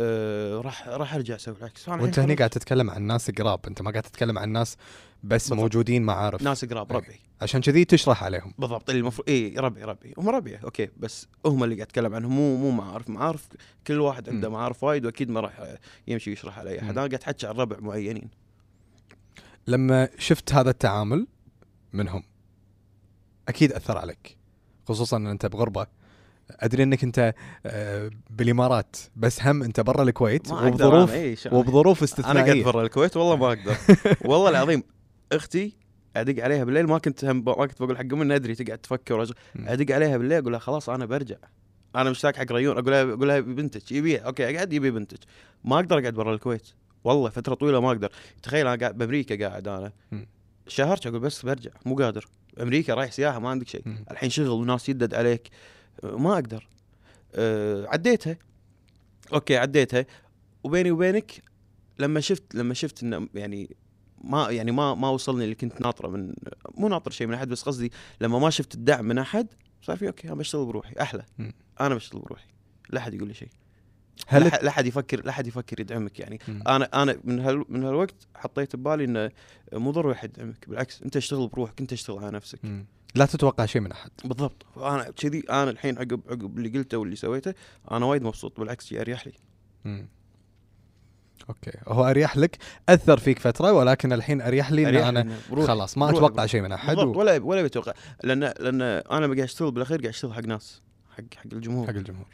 آه راح راح أرجع أسوي العكس. وأنت هني خلاص. قاعد تتكلم عن ناس قراب. أنت ما قاعد تتكلم عن ناس بس بالضبط. موجودين معارف ناس قراب. ربعي. عشان كذي تشرح عليهم. بالضبط اللي المفروض اي ربعي ربعي هم ربعي أوكي. بس هم اللي قاعد اتكلم عنهم مو مو معارف. معارف كل واحد عنده. معارف وايد وأكيد ما راح يمشي يشرح على أي أحد. أنا قاعد احكي عن ربع معينين. لما شفت هذا التعامل منهم أكيد أثر عليك خصوصا إن أنت بغربة. أدري إنك أنت آه، بالإمارات بس هم أنت برا الكويت وبظروف إيه، وبظروف أنا قاعد استثنائية. برا الكويت والله ما أقدر. والله العظيم أختي أدق عليها بالليل ما كنت هم ما كنت بقول حق امي أدري تقعد تفكر. أدق عليها بالليل أقول لها خلاص أنا برجع. أنا مشتاق حق ريون أقول لها أقول لها بنتك يبيها. أوكي أقعد يبي بنتك ما أقدر أقعد برا الكويت. والله فترة طويلة ما أقدر. تخيل أنا قاعد بأمريكا قاعد أنا. شهر أقول بس برجع مو قادر. أمريكا رايح سياحة ما عندك شيء. الحين شغل وناس يدد عليك. أه، ما أقدر. أه عديتها. أوكي عديتها. وبيني وبينك لما شفت لما شفت إنه يعني ما يعني ما ما وصلني اللي كنت ناطره من مو ناطر شيء من أحد بس قصدي لما ما شفت الدعم من أحد صار في okay أنا بشتغل بروحي أحلى. أنا بشتغل بروحي لا أحد يقول لي شيء هل لا أحد يفكر لا أحد يفكر يدعمك يعني. أنا أنا من هال من هالوقت حطيت ببالي إنه مو ضروري أحد يدعمك بالعكس أنت اشتغل بروحك أنت اشتغل على نفسك. لا تتوقع شيء من أحد بالضبط أنا كذي أنا الحين عقب عقب اللي قلته واللي سويته أنا وايد مبسوط بالعكس أريح لي. okay. هو أريح لك أثر فيك فترة ولكن الحين أريح لي إن أريح أنا بروحي. خلاص ما أتوقع. شيء من أحد و- ولا ولا بتوقع لأن لأن أنا قاعد أشتغل بالأخير قاعد أشتغل حق ناس حق حق الجمهور. حق الجمهور.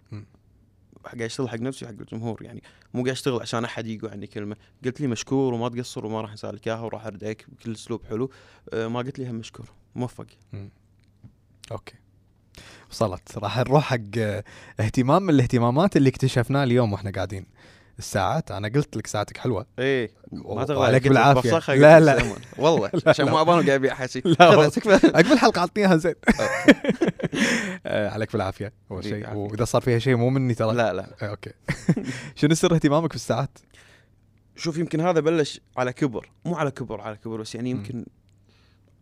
قاعد أشتغل حق نفسي وحق الجمهور يعني مو قاعد أشتغل عشان أحد يقول عني كلمة. قلت لي مشكور وما تقصر وما راح انسى لك إياها وراح ارديك بكل أسلوب حلو. أه ما قلت لي هم مشكور. موفق. okay. وصلت. راح نروح حق اهتمام من الاهتمامات اللي اكتشفناه اليوم وإحنا قاعدين. الساعات. أنا قلت لك ساعتك حلوة. إيه. ما تغلى بالعافية. بفسخها لا، لا. والله لا، عشان لا. ما أبغى قاعد ابيع حكي لا، عقب الحلقة أعطيها زين. آه، عليك بالعافية أول شيء. وإذا صار فيها شيء مو مني ترى. لا لا. آه، okay. شنو سر اهتمامك بالساعات؟ شوف يمكن هذا بلش على كبر. مو على كبر على كبر بس يعني. يمكن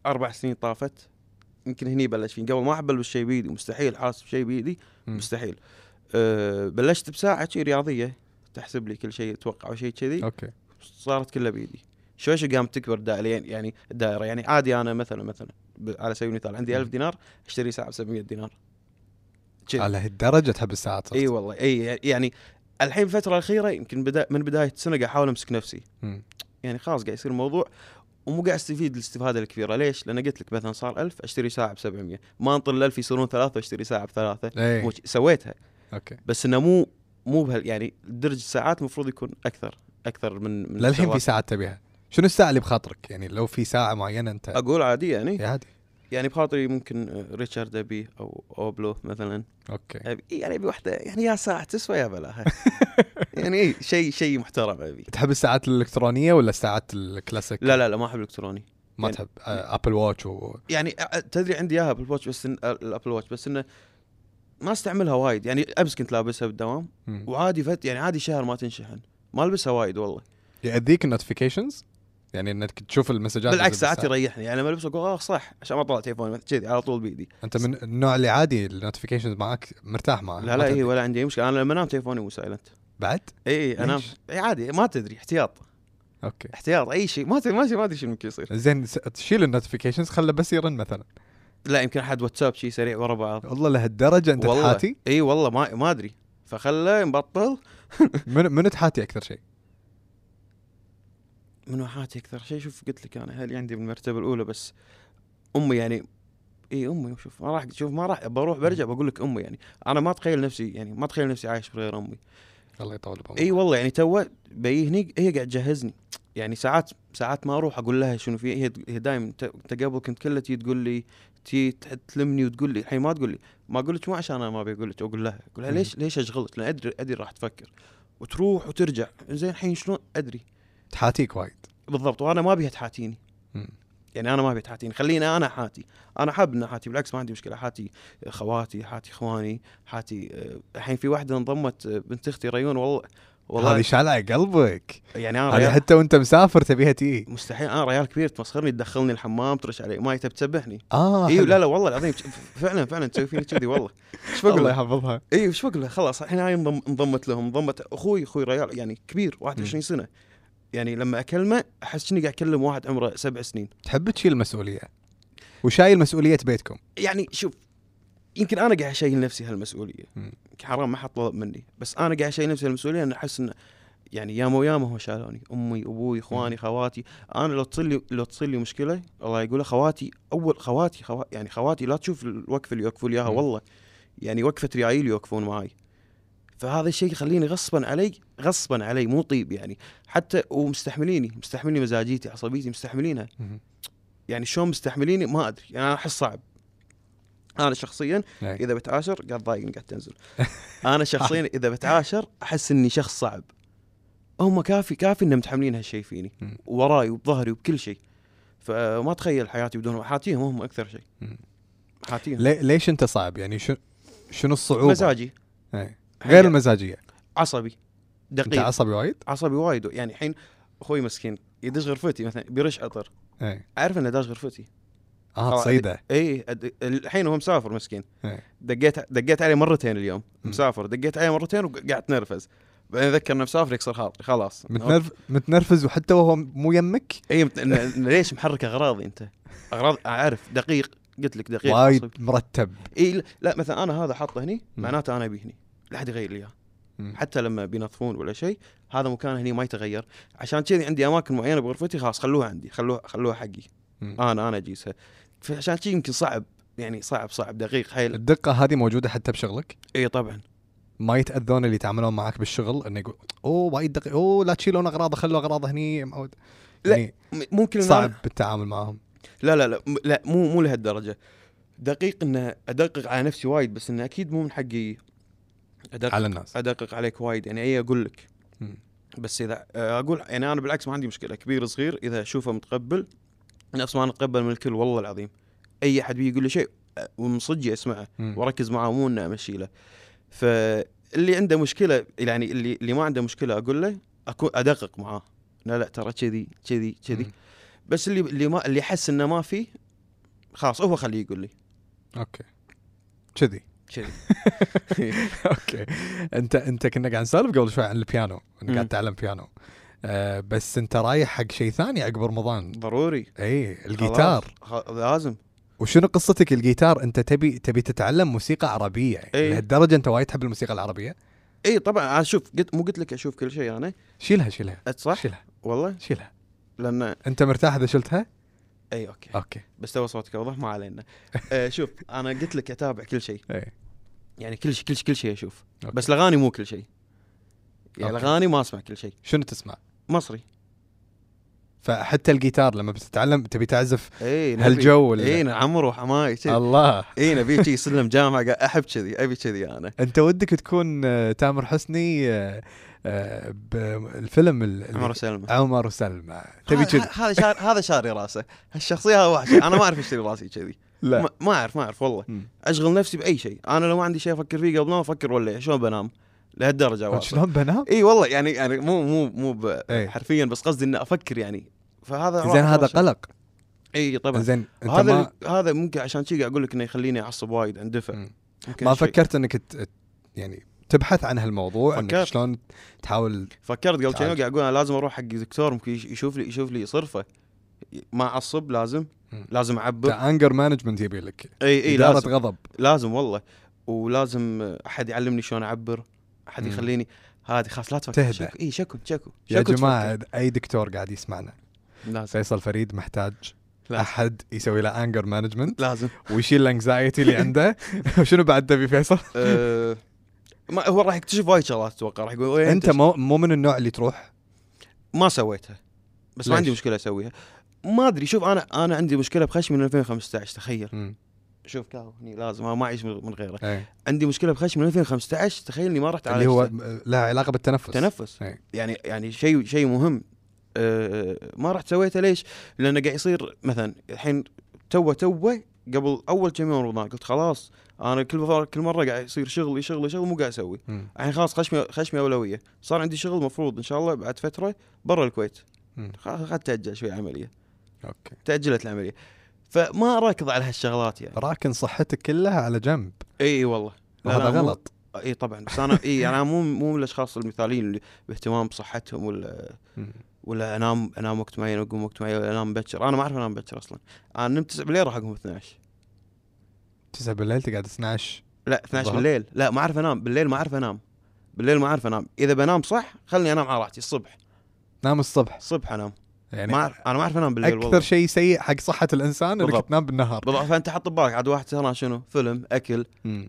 أربع سنين طافت. يمكن هني بلش فيه قبل ما أحب البس شيء بيدي مستحيل حاسب شيء بيدي مم. مستحيل. أه بلشت بساعة شي رياضية. تحسب لي كل شيء أتوقع أو شيء كذي. okay. صارت كلها بيدي. شوي شوي قامت تكبر دائريا يعني الدائره يعني عادي أنا مثلا مثلا على سبيل المثال عندي مم. 1000 دينار أشتري ساعة ب 700 دينار. كذي. على هالدرجة تحب الساعات. إي والله. إي يعني الحين الفترة الأخيرة يمكن بدا من بداية السنة قاعد أحاول أمسك نفسي. مم. يعني خلاص قاعد يصير الموضوع ومو قاعد أستفيد الاستفادة الكبيرة. ليش؟ لأن قلت لك مثلا صار 1000 أشتري ساعة ب 700 ما أنطر ال 1000 يصيرون ثلاثة واشتري ساعة بثلاثة. إيه سويتها. okay. بس إنه مو مو بهال يعني درجه الساعات المفروض يكون أكثر أكثر من من للحين في. ساعات تبيها. شنو الساعة اللي بخاطرك؟ يعني لو في ساعة معينة أنت أقول عادي يعني. يا عادي. يعني بخاطري ممكن آه، ريتشارد أبي أو أوبلو مثلا. okay. أبي يعني أبي واحدة يعني يا ساعة تسوى يا بلاها يعني إيه، شيء شيء محترم أبي. تحب الساعات الإلكترونية ولا الساعات الكلاسيك؟ لا لا لا ما أحب الإلكتروني. ما يعني- تحب آه، Apple Watch و... يعني أ- تدري عندي إياها Apple Watch بس إن ال Apple Watch بس إنه ما استعملها وايد. يعني امس كنت لابسها بالدوام. وعادي فت يعني عادي شهر ما تنشحن. ما ألبسها وايد والله. يأذيك ال notifications يعني إنك تشوف ال message ات بالعكس ساعات. يريحني. يعني لما البسها أقول آه صح. عشان ما أطلع تليفوني كذي على طول بيدي. أنت من النوع اللي عادي ال notifications معك مرتاح معه لا لا اي ولا عندي مشكلة. أنا لما أنام تليفوني مو silent بعد؟ اي أنام؟ اي عادي. ما تدري. احتياط. okay. احتياط. أي شيء. ما تدري ما أدري شنو ممكن يصير. زين تشيل ال notifications خله بس يرن مثلا. لا يمكن أحد واتساب شيء سريع ورا بعض. والله لهالدرجة أنت والله. تحاتي؟ إي والله ما ما أدري. فخله مبطل من من تحاتي أكثر شيء من وحاتي أكثر شيء شوف قلت لك أنا أهلي عندي بالمرتبة الأولى بس أمي يعني إي أمي شوف ما راح شوف ما راح بروح برجع بقول لك أمي يعني. أنا ما أتخيل نفسي يعني ما أتخيل نفسي عايش بغير أمي. الله يطول بعمرك. إي والله يعني تو بي هني هي قاعد تجهزني. يعني ساعات ساعات ما أروح أقول لها شنو في هي هي دائما انت قبل كنت كلها تجي تقول لي تي تلمني وتقول لي الحين ما تقول لي ما أقول لك مو عشان أنا ما أبي أقول لك أقول لها أقول لها. ليش ليش أشغلك؟ لأن أدري أدري راح تفكر. وتروح وترجع زين الحين شلون؟ أدري. تحاتيك وايد. بالضبط وأنا ما ابيها تحاتيني. يعني أنا ما أبي تحاتيني خليني أنا حاتي أنا حاب ان حاتي بالعكس ما عندي مشكلة حاتي خواتي حاتي إخواني حاتي آه، الحين في واحدة انضمت آه، بنت أختي ريون والله والله هذه شالعه قلبك. يعني أنا هذه ريال حتى وأنت مسافر تبيها تي. مستحيل أنا ريال كبير تمسخرني تدخلني الحمام ترش علي ماي تبي تسبحني آه اي حلو. لا لا والله العظيم فعلا فعلا تسوي فيني كذي والله. إيش بقول؟ الله له؟ يحفظها. اي إيش بقول؟ له خلاص الحين هاي انضم- انضمت لهم انضمت أخوي أخوي ريال يعني كبير 21 سنة. يعني لما أكلمه أحس إني قاعد أكلم واحد عمره سبع سنين. تحب تشيل مسؤولية؟ وشايل مسؤولية بيتكم؟ يعني شوف يمكن أنا قاعد أشيل نفسي هالمسؤولية. حرام ما حد طلب مني. بس أنا قاعد أشيل نفسي هالمسؤولية ان أحس إن يعني ياما وياما هو شالوني. أمي أبوي إخواني خواتي. أنا لو تصير لي لو تصير لي مشكلة الله يقول خواتي أول خواتي خوا يعني خواتي لا تشوف الوقفه اللي يوقفوا لي إياها. والله. يعني وقفة ريايل يوقفون معاي. فهذا الشيء يخليني غصبا علي غصبا علي مو طيب يعني. حتى ومستحمليني مستحمليني مزاجيتي عصبيتي مستحملينها. يعني شلون مستحمليني؟ ما أدري. يعني أنا أحس صعب. أنا شخصيا إيه. إذا بتعاشر قاعد ضايقني قاعد تنزل. أنا شخصيا إذا بتعاشر أحس إني شخص صعب. هم كافي كافي إنهم متحملين هالشيء فيني. وراي وبظهري وبكل شيء فما اتخيل حياتي بدونهم حاتيهم هم أكثر شيء. حاتيهم لي- ليش أنت صعب؟ يعني شو شنو الصعوبة؟ مزاجي. إيه. غير المزاجية. عصبي. أنت دقيق. عصبي وايد؟ عصبي وايد. يعني الحين أخوي مسكين يدش غرفتي مثلا بيرش عطر إيه. أعرف إنه داش غرفتي. آه خلاص، تصيده اي الحين هو مسافر مسكين. إيه. دقيت دقيت عليه مرتين اليوم. مسافر. دقيت عليه مرتين وقاعد تنرفز بعدين ذكر إنه مسافر يكسر خاطري خلاص. متنرف متنرفز وحتى وهو مو يمك؟ اي مت... ليش محرك أغراضي أنت؟ أغراض أعرف. دقيق. قلت لك دقيق. وايد. مرتب. اي لا, لا مثلا أنا هذا حاطه هني. معناته أنا ابي هني لا حد يغير لي إياه. حتى لما بينظفون ولا شيء هذا مكان هني ما يتغير. عشان كذي عندي أماكن معينة بغرفتي خلاص خلوها عندي. خلوها خلوها حقي. أنا أنا اجيسها فعشان كذي يمكن صعب يعني صعب صعب دقيق حيل. الدقة هذه موجودة حتى بشغلك؟ إي طبعا. ما يتأذون اللي يتعاملون معك بالشغل إنه يقول أوه وايد دقيق أوه لا تشيلون اغراضه خلوا اغراضه هني. معود لا، يعني ممكن صعب أنا- بالتعامل معهم لا لا لا لا مو مو لهالدرجة. دقيق إنه أدقق على نفسي وايد بس إنه أكيد مو من حقي أدقق على الناس. أدقق عليك وايد. يعني إي أقول لك. بس إذا آه، أقول يعني أنا بالعكس ما عندي مشكلة كبير صغير إذا أشوفه متقبل نفس ما نتقبل من الكل والله العظيم. أي أحد بيجي يقول لي شيء ومن صدقي أسمعه. وأركز معاه مو انه أمشي له. فاللي عنده مشكلة يعني اللي اللي ما عنده مشكلة أقول له اكون أدقق معاه. لا لا ترى كذي كذي كذي. بس اللي اللي ما اللي يحس إنه ما في خلاص هو خليه يقول لي. okay. كذي. كذي. okay. أنت أنت كنا قاعد نسولف قبل شوي عن البيانو انك. قاعد تتعلم بيانو. آه بس انت رايح حق شيء ثاني عقب رمضان ضروري. إي الجيتار. لازم. وشنو قصتك الجيتار؟ انت تبي تبي تتعلم موسيقى عربية إي. لهالدرجة انت وايد تحب الموسيقى العربية؟ إي طبعا. أنا شوف قلت مو قلت لك أشوف كل شيء أنا. شيلها شيلها. صح؟ شيلها. والله. شيلها. لأن انت مرتاح إذا شلتها؟ إي okay. okay. بس تو صوتك اوضح ما علينا. آه شوف أنا قلت لك أتابع كل شيء. إي. يعني كل شيء كل شيء كل شيء أشوف. okay. بس الأغاني مو كل شيء. يعني. الأغاني ما أسمع كل شيء. شنو تسمع؟ مصري. فحتى الجيتار لما بتتعلم تبي تعزف إي نبي- هالجو ولا؟ إي نعمر وحماي كذي الله. إي نبي شي سلم جامعة قاعد أحب كذي أبي كذي أنا. أنت ودك تكون آه، تامر حسني آه، آه، بالفيلم عمر وسلمى. عمر وسلمى. تبي هذا- كذي هذا شار هذا شاري راسه. هالشخصية هذا وحشة. أنا ما أعرف اشتري راسي كذي. لا. ما- أعرف ما أعرف والله. أشغل نفسي بأي شيء. أنا لو ما عندي شيء أفكر فيه قبل ما أفكر ولا شلون بنام؟ لهالدرجة واصل شلون بنام؟ إي والله يعني يعني مو مو مو. حرفيا بس قصدي إني أفكر يعني. فهذا زين هذا قلق. إي طبعا. زين هذا ما هذا ممكن عشان شي قاعد أقول لك إنه يخليني أعصب وايد اندفع ما. فكرت إنك ت- يعني تبحث عن هالموضوع إنك. شلون تحاول فكرت قبل قاعد أقول أنا لازم أروح حق دكتور ممكن يش- يشوف لي يشوف لي صرفة. ما أعصب لازم. لازم أعبر. anger management يبي لك. إي إي لازم. غضب. لازم والله. ولازم أحد يعلمني شلون أعبر. أحد مم. يخليني؟ هذه خلاص لا تفكر. تهدى. شكو إي شكو شكو. يا شكو جماعة تفكر. أي دكتور قاعد يسمعنا. لازم. فيصل فريد محتاج لازم. أحد يسوي له anger management لازم. ويشيل ال anxiety اللي عنده. شنو بعد تبي فيصل؟ أه ما هو راح يكتشف وايد شغلات أتوقع. راح يقول أنت مو مو من النوع اللي تروح؟ ما سويتها. بس ليش؟ ما عندي مشكلة أسويها. ما أدري شوف أنا أنا عندي مشكلة بخشمي من 2015 تخيل. شوف كاهو هني لازم ما أعيش من غيره إيه. عندي مشكلة بخشمي من 2015 تخيل إني ما رحت اللي هو عالجته. له علاقة بالتنفس تنفس إيه. يعني يعني شيء شيء مهم أه ما رحت سويته ليش؟ لأنه قاعد يصير مثلا الحين توه توه قبل أول كم يوم رمضان قلت خلاص أنا كل مره كل مرة قاعد يصير شغلي شغلي شغل مو قاعد أسوي. الحين خلاص خشمي خشمي أولوية صار عندي شغل مفروض إن شاء الله بعد فترة برا الكويت. خلاص تاجل شوي عملية okay تأجلت العملية فما اركض على هالشغلات يعني. راكن صحتك كلها على جنب. إي والله. مو- غلط. إي طبعا بس أنا إي أنا مو مو من الأشخاص المثاليين اللي باهتمام بصحتهم ولا. ولا أنام أنام وقت معين وأقوم وقت معين ولا أنام بكر أنا ما أعرف أنام بكر أصلا. أنا نمت 9 بالليل راح أقوم 12 9 بالليل تقعد 12 لا 12 الظهر؟ بالليل. لا ما أعرف أنام. بالليل ما أعرف أنام. بالليل ما أعرف أنام. إذا بنام صح خلني أنام على راحتي الصبح. نام الصبح. الصبح أنام. يعني ما أعرف- أنا ما أعرف أنام بالليل أكثر والله. شيء سيء حق صحة الإنسان إنك. تنام بالنهار. بالضبط. فأنت حط ببالك عاد واحد سهران شنو؟ فيلم أكل. مم.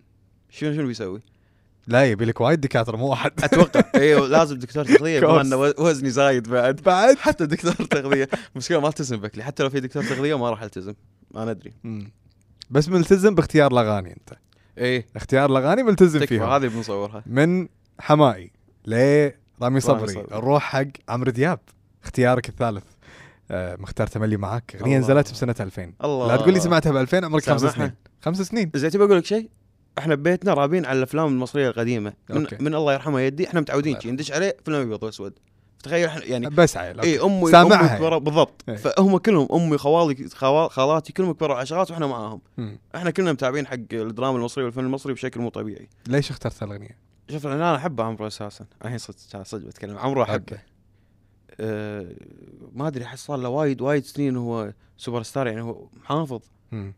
شنو شنو بيسوي؟ لا يبي لك وايد دكاترة مو واحد. أتوقع. إيوه لازم دكتور تغذية. بما. إنه وزني زايد بعد. بعد. حتى دكتور تغذية. مشكلة ما التزم بكلي حتى لو في دكتور تغذية ما راح ألتزم. أنا ادري مم. بس ملتزم باختيار الأغاني أنت. إيه. اختيار الأغاني ملتزم فيها. هذه بنصورها من حمائي لرامي صبري. نروح حق عمرو دياب. اختيارك الثالث. آه مختار تملي معاك. اغنيه. نزلت بسنة 2000 الله. لا تقول لي سمعتها ب 2000 عمرك خمس. سنين. خمس سنين. زين تبي أقول لك شيء؟ إحنا ببيتنا رابين على الأفلام المصرية القديمة. من, okay. من الله يرحمه يدي إحنا متعودين الله شي. ندش عليه فيلم أبيض وأسود. تخيل إحنا يعني بس عيل إي امي سامعها امي كبروا بالضبط. إيه. فهم كلهم أمي خوالي خوا- خالاتي كلهم كبروا على شغلات وإحنا معاهم. مم. إحنا كلنا متابعين حق الدراما المصرية والفيلم المصري بشكل مو طبيعي. ليش اخترت الاغنيه؟ شوف أنا احب عمرو أساسا. الحين صدق صدق بتكلم. عمرو أحبه. ما أدري أحس صار له وايد وايد سنين هو سوبر ستار يعني هو محافظ مم.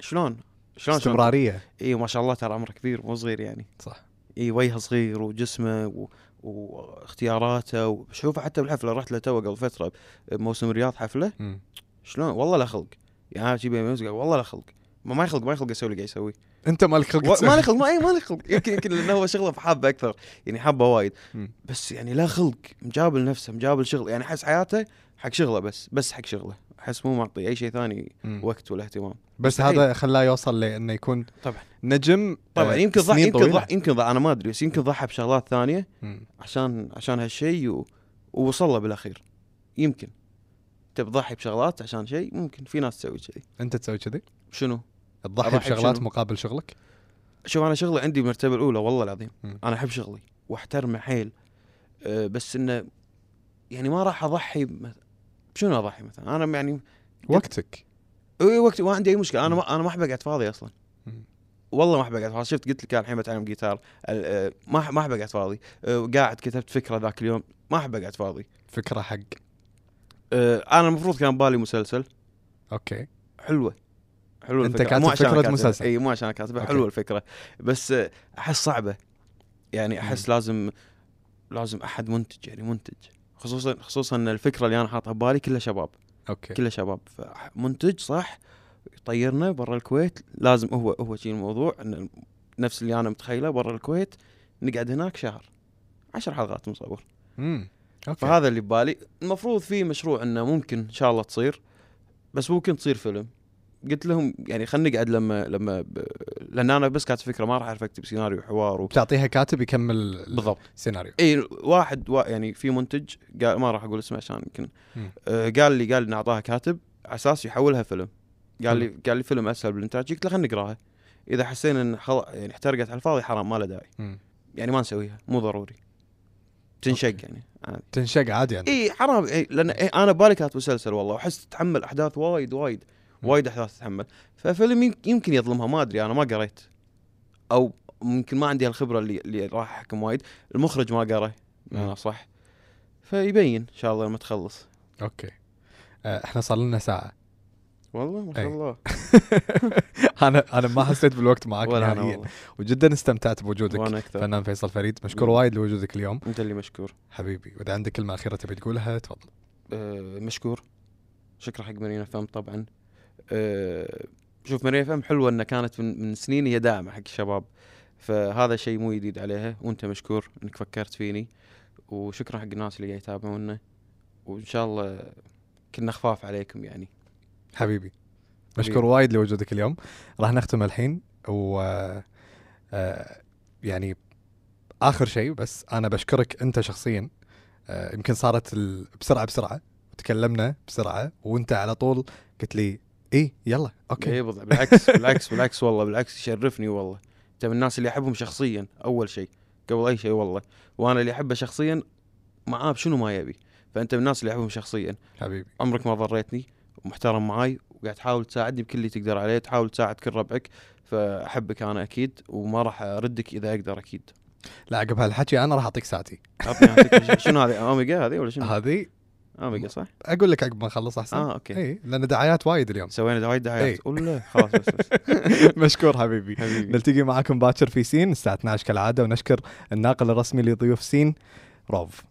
شلون؟ شلون استمرارية. اي ما شاء الله ترى عمره كبير مو صغير يعني. صح. اي وجهه صغير وجسمه و... واختياراته وشوفه حتى بالحفلة رحت له تو قبل فترة بموسم الرياض حفلة. مم. شلون؟ والله لا خلق. يعني والله لا خلق. ما ما يخلق ما يخلق يسوي اللي قاعد يسوي أنت مالك خلق و- تسوي. ما لي خلق ما اي ما لي خلق يمكن يمكن لأنه هو شغله حابة أكثر يعني حابة وايد. بس يعني لا خلق مجابل نفسه مجابل شغل يعني أحس حياته حق شغله بس بس حق شغله أحس مو معطي أي شيء ثاني. وقت ولا اهتمام بس. هذا خلاه يوصل لأنه يكون طبعا. نجم طبعا آه، يمكن ضح يمكن. ضح يمكن ضح أنا ما أدري بس يمكن ضحى بشغلات ثانية. عشان عشان هالشيء و... ووصل له بالأخير يمكن تضحي بشغلات عشان شيء ممكن في ناس تسوي كذي أنت تسوي كذي؟ شنو؟ تضحي بشغلات بشنو؟ مقابل شغلك؟ شوف أنا شغلي عندي المرتبه الأولى والله العظيم. مم. أنا أحب شغلي وأحترمه حيل. أه بس إنه يعني ما راح أضحي مث- شنو أضحي مثلا؟ أنا يعني وقتك. اي وقت ما عندي أي مشكلة. أنا ما أنا ما أحب أقعد فاضي أصلا. مم. والله ما أحب أقعد فاضي. شفت قلت لك الحين بتعلم جيتار. أه، ما ما أحب أقعد فاضي. أه، قاعد كتبت فكرة ذاك اليوم. ما أحب أقعد فاضي. فكرة حق. أه، أنا المفروض كان بالي مسلسل. okay. حلوة. حلوة أنت الفكرة. كاتب مو عشان كاتبها. مسلسل. إي مو عشان كاتبها okay. حلوة الفكرة. بس أحس صعبة. يعني أحس لازم لازم أحد منتج يعني منتج. خصوصا خصوصا إن الفكرة اللي أنا حاطها ببالي كلها شباب. okay. كلها شباب. فمنتج صح يطيرنا برا الكويت. لازم هو هو شيء الموضوع إن نفس اللي أنا متخيله برا الكويت نقعد هناك شهر. عشر حلقات مصور. امم okay. فهذا اللي ببالي. المفروض في مشروع إنه ممكن إن شاء الله تصير بس ممكن تصير فيلم. قلت لهم يعني خلينا نقعد لما لما ب... لأن أنا بس كانت فكره ما راح أعرف أكتب سيناريو وحوار و... بتعطيها كاتب يكمل بالضبط. السيناريو. إي واحد وا... يعني في منتج قال ما راح أقول اسمه عشان يمكن. آه قال لي قال لي نعطاها كاتب على أساس يحولها فيلم. قال لي قال لي فيلم أسهل بالإنتاج. قلت له خلينا نقرأها. إذا حسينا إن خل... يعني احترقت على الفاضي حرام ما له داعي. مم. يعني ما نسويها مو ضروري. تنشق يعني. عادي تنشق عادي يعني. إي حرام. إيه لأن إيه أنا بالي كانت مسلسل والله وأحس تتحمل أحداث وايد وايد. وايد أحداث تتحمل. ففيلم يم- يمكن يظلمها ما أدري أنا ما قريت. أو ممكن ما عندي الخبره اللي اللي راح أحكم وايد. المخرج ما قرأ أنا صح. فيبين إن شاء الله لما تخلص. okay. آه، إحنا صار لنا ساعة. والله ما شاء أي. الله. أنا أنا ما حسيت بالوقت معك نهائيا. وجدا استمتعت بوجودك وأنا أكثر. فنان فيصل فريد. مشكور. وايد لوجودك اليوم. أنت اللي مشكور. حبيبي وإذا عندك كلمة أخيرة تبي تقولها تفضل. أه مشكور. شكرا حق مارينا فم طبعا. أه شوف مارينا فم حلوة إنها كانت من, من سنين هي داعمة حق الشباب. فهذا شيء مو جديد عليها وأنت مشكور إنك فكرت فيني. وشكرا حق الناس اللي قاعد يتابعونا. وإن شاء الله كنا خفاف عليكم يعني. حبيبي مشكور وايد لوجودك اليوم. راح نختم الحين. و آه، يعني آخر شيء بس أنا بشكرك أنت شخصيا. آه، يمكن صارت ال- بسرعة بسرعة. وتكلمنا بسرعة وأنت على طول قلت لي اي يلا okay. اي بالعكس بالعكس بالعكس والله بالعكس يشرفني والله. انت من الناس اللي أحبهم شخصيا أول شيء قبل أي شيء والله. وأنا اللي أحبه شخصيا معاه بشنو ما يبي. فأنت من الناس اللي أحبهم شخصيا. حبيبي. عمرك ما ضريتني ومحترم معاي وقاعد تحاول تساعدني بكل اللي تقدر عليه تحاول تساعد كل ربعك فأحبك أنا أكيد وما راح أردك إذا أقدر أكيد. لا عقب هالحكي أنا راح أعطيك ساعتي. شنو هذه؟ أوميجا هذه ولا شنو؟ هذه اوميجا صح؟ أقول لك عقب ما نخلص أحسن. آه okay. إي لأن دعايات وايد اليوم. سوينا وايد. دعايات. ولا خلاص بس بس. مشكور حبيبي. حبيبي. نلتقي معاكم باكر في سين الساعة 12 كالعادة ونشكر الناقل الرسمي لضيوف سين روف.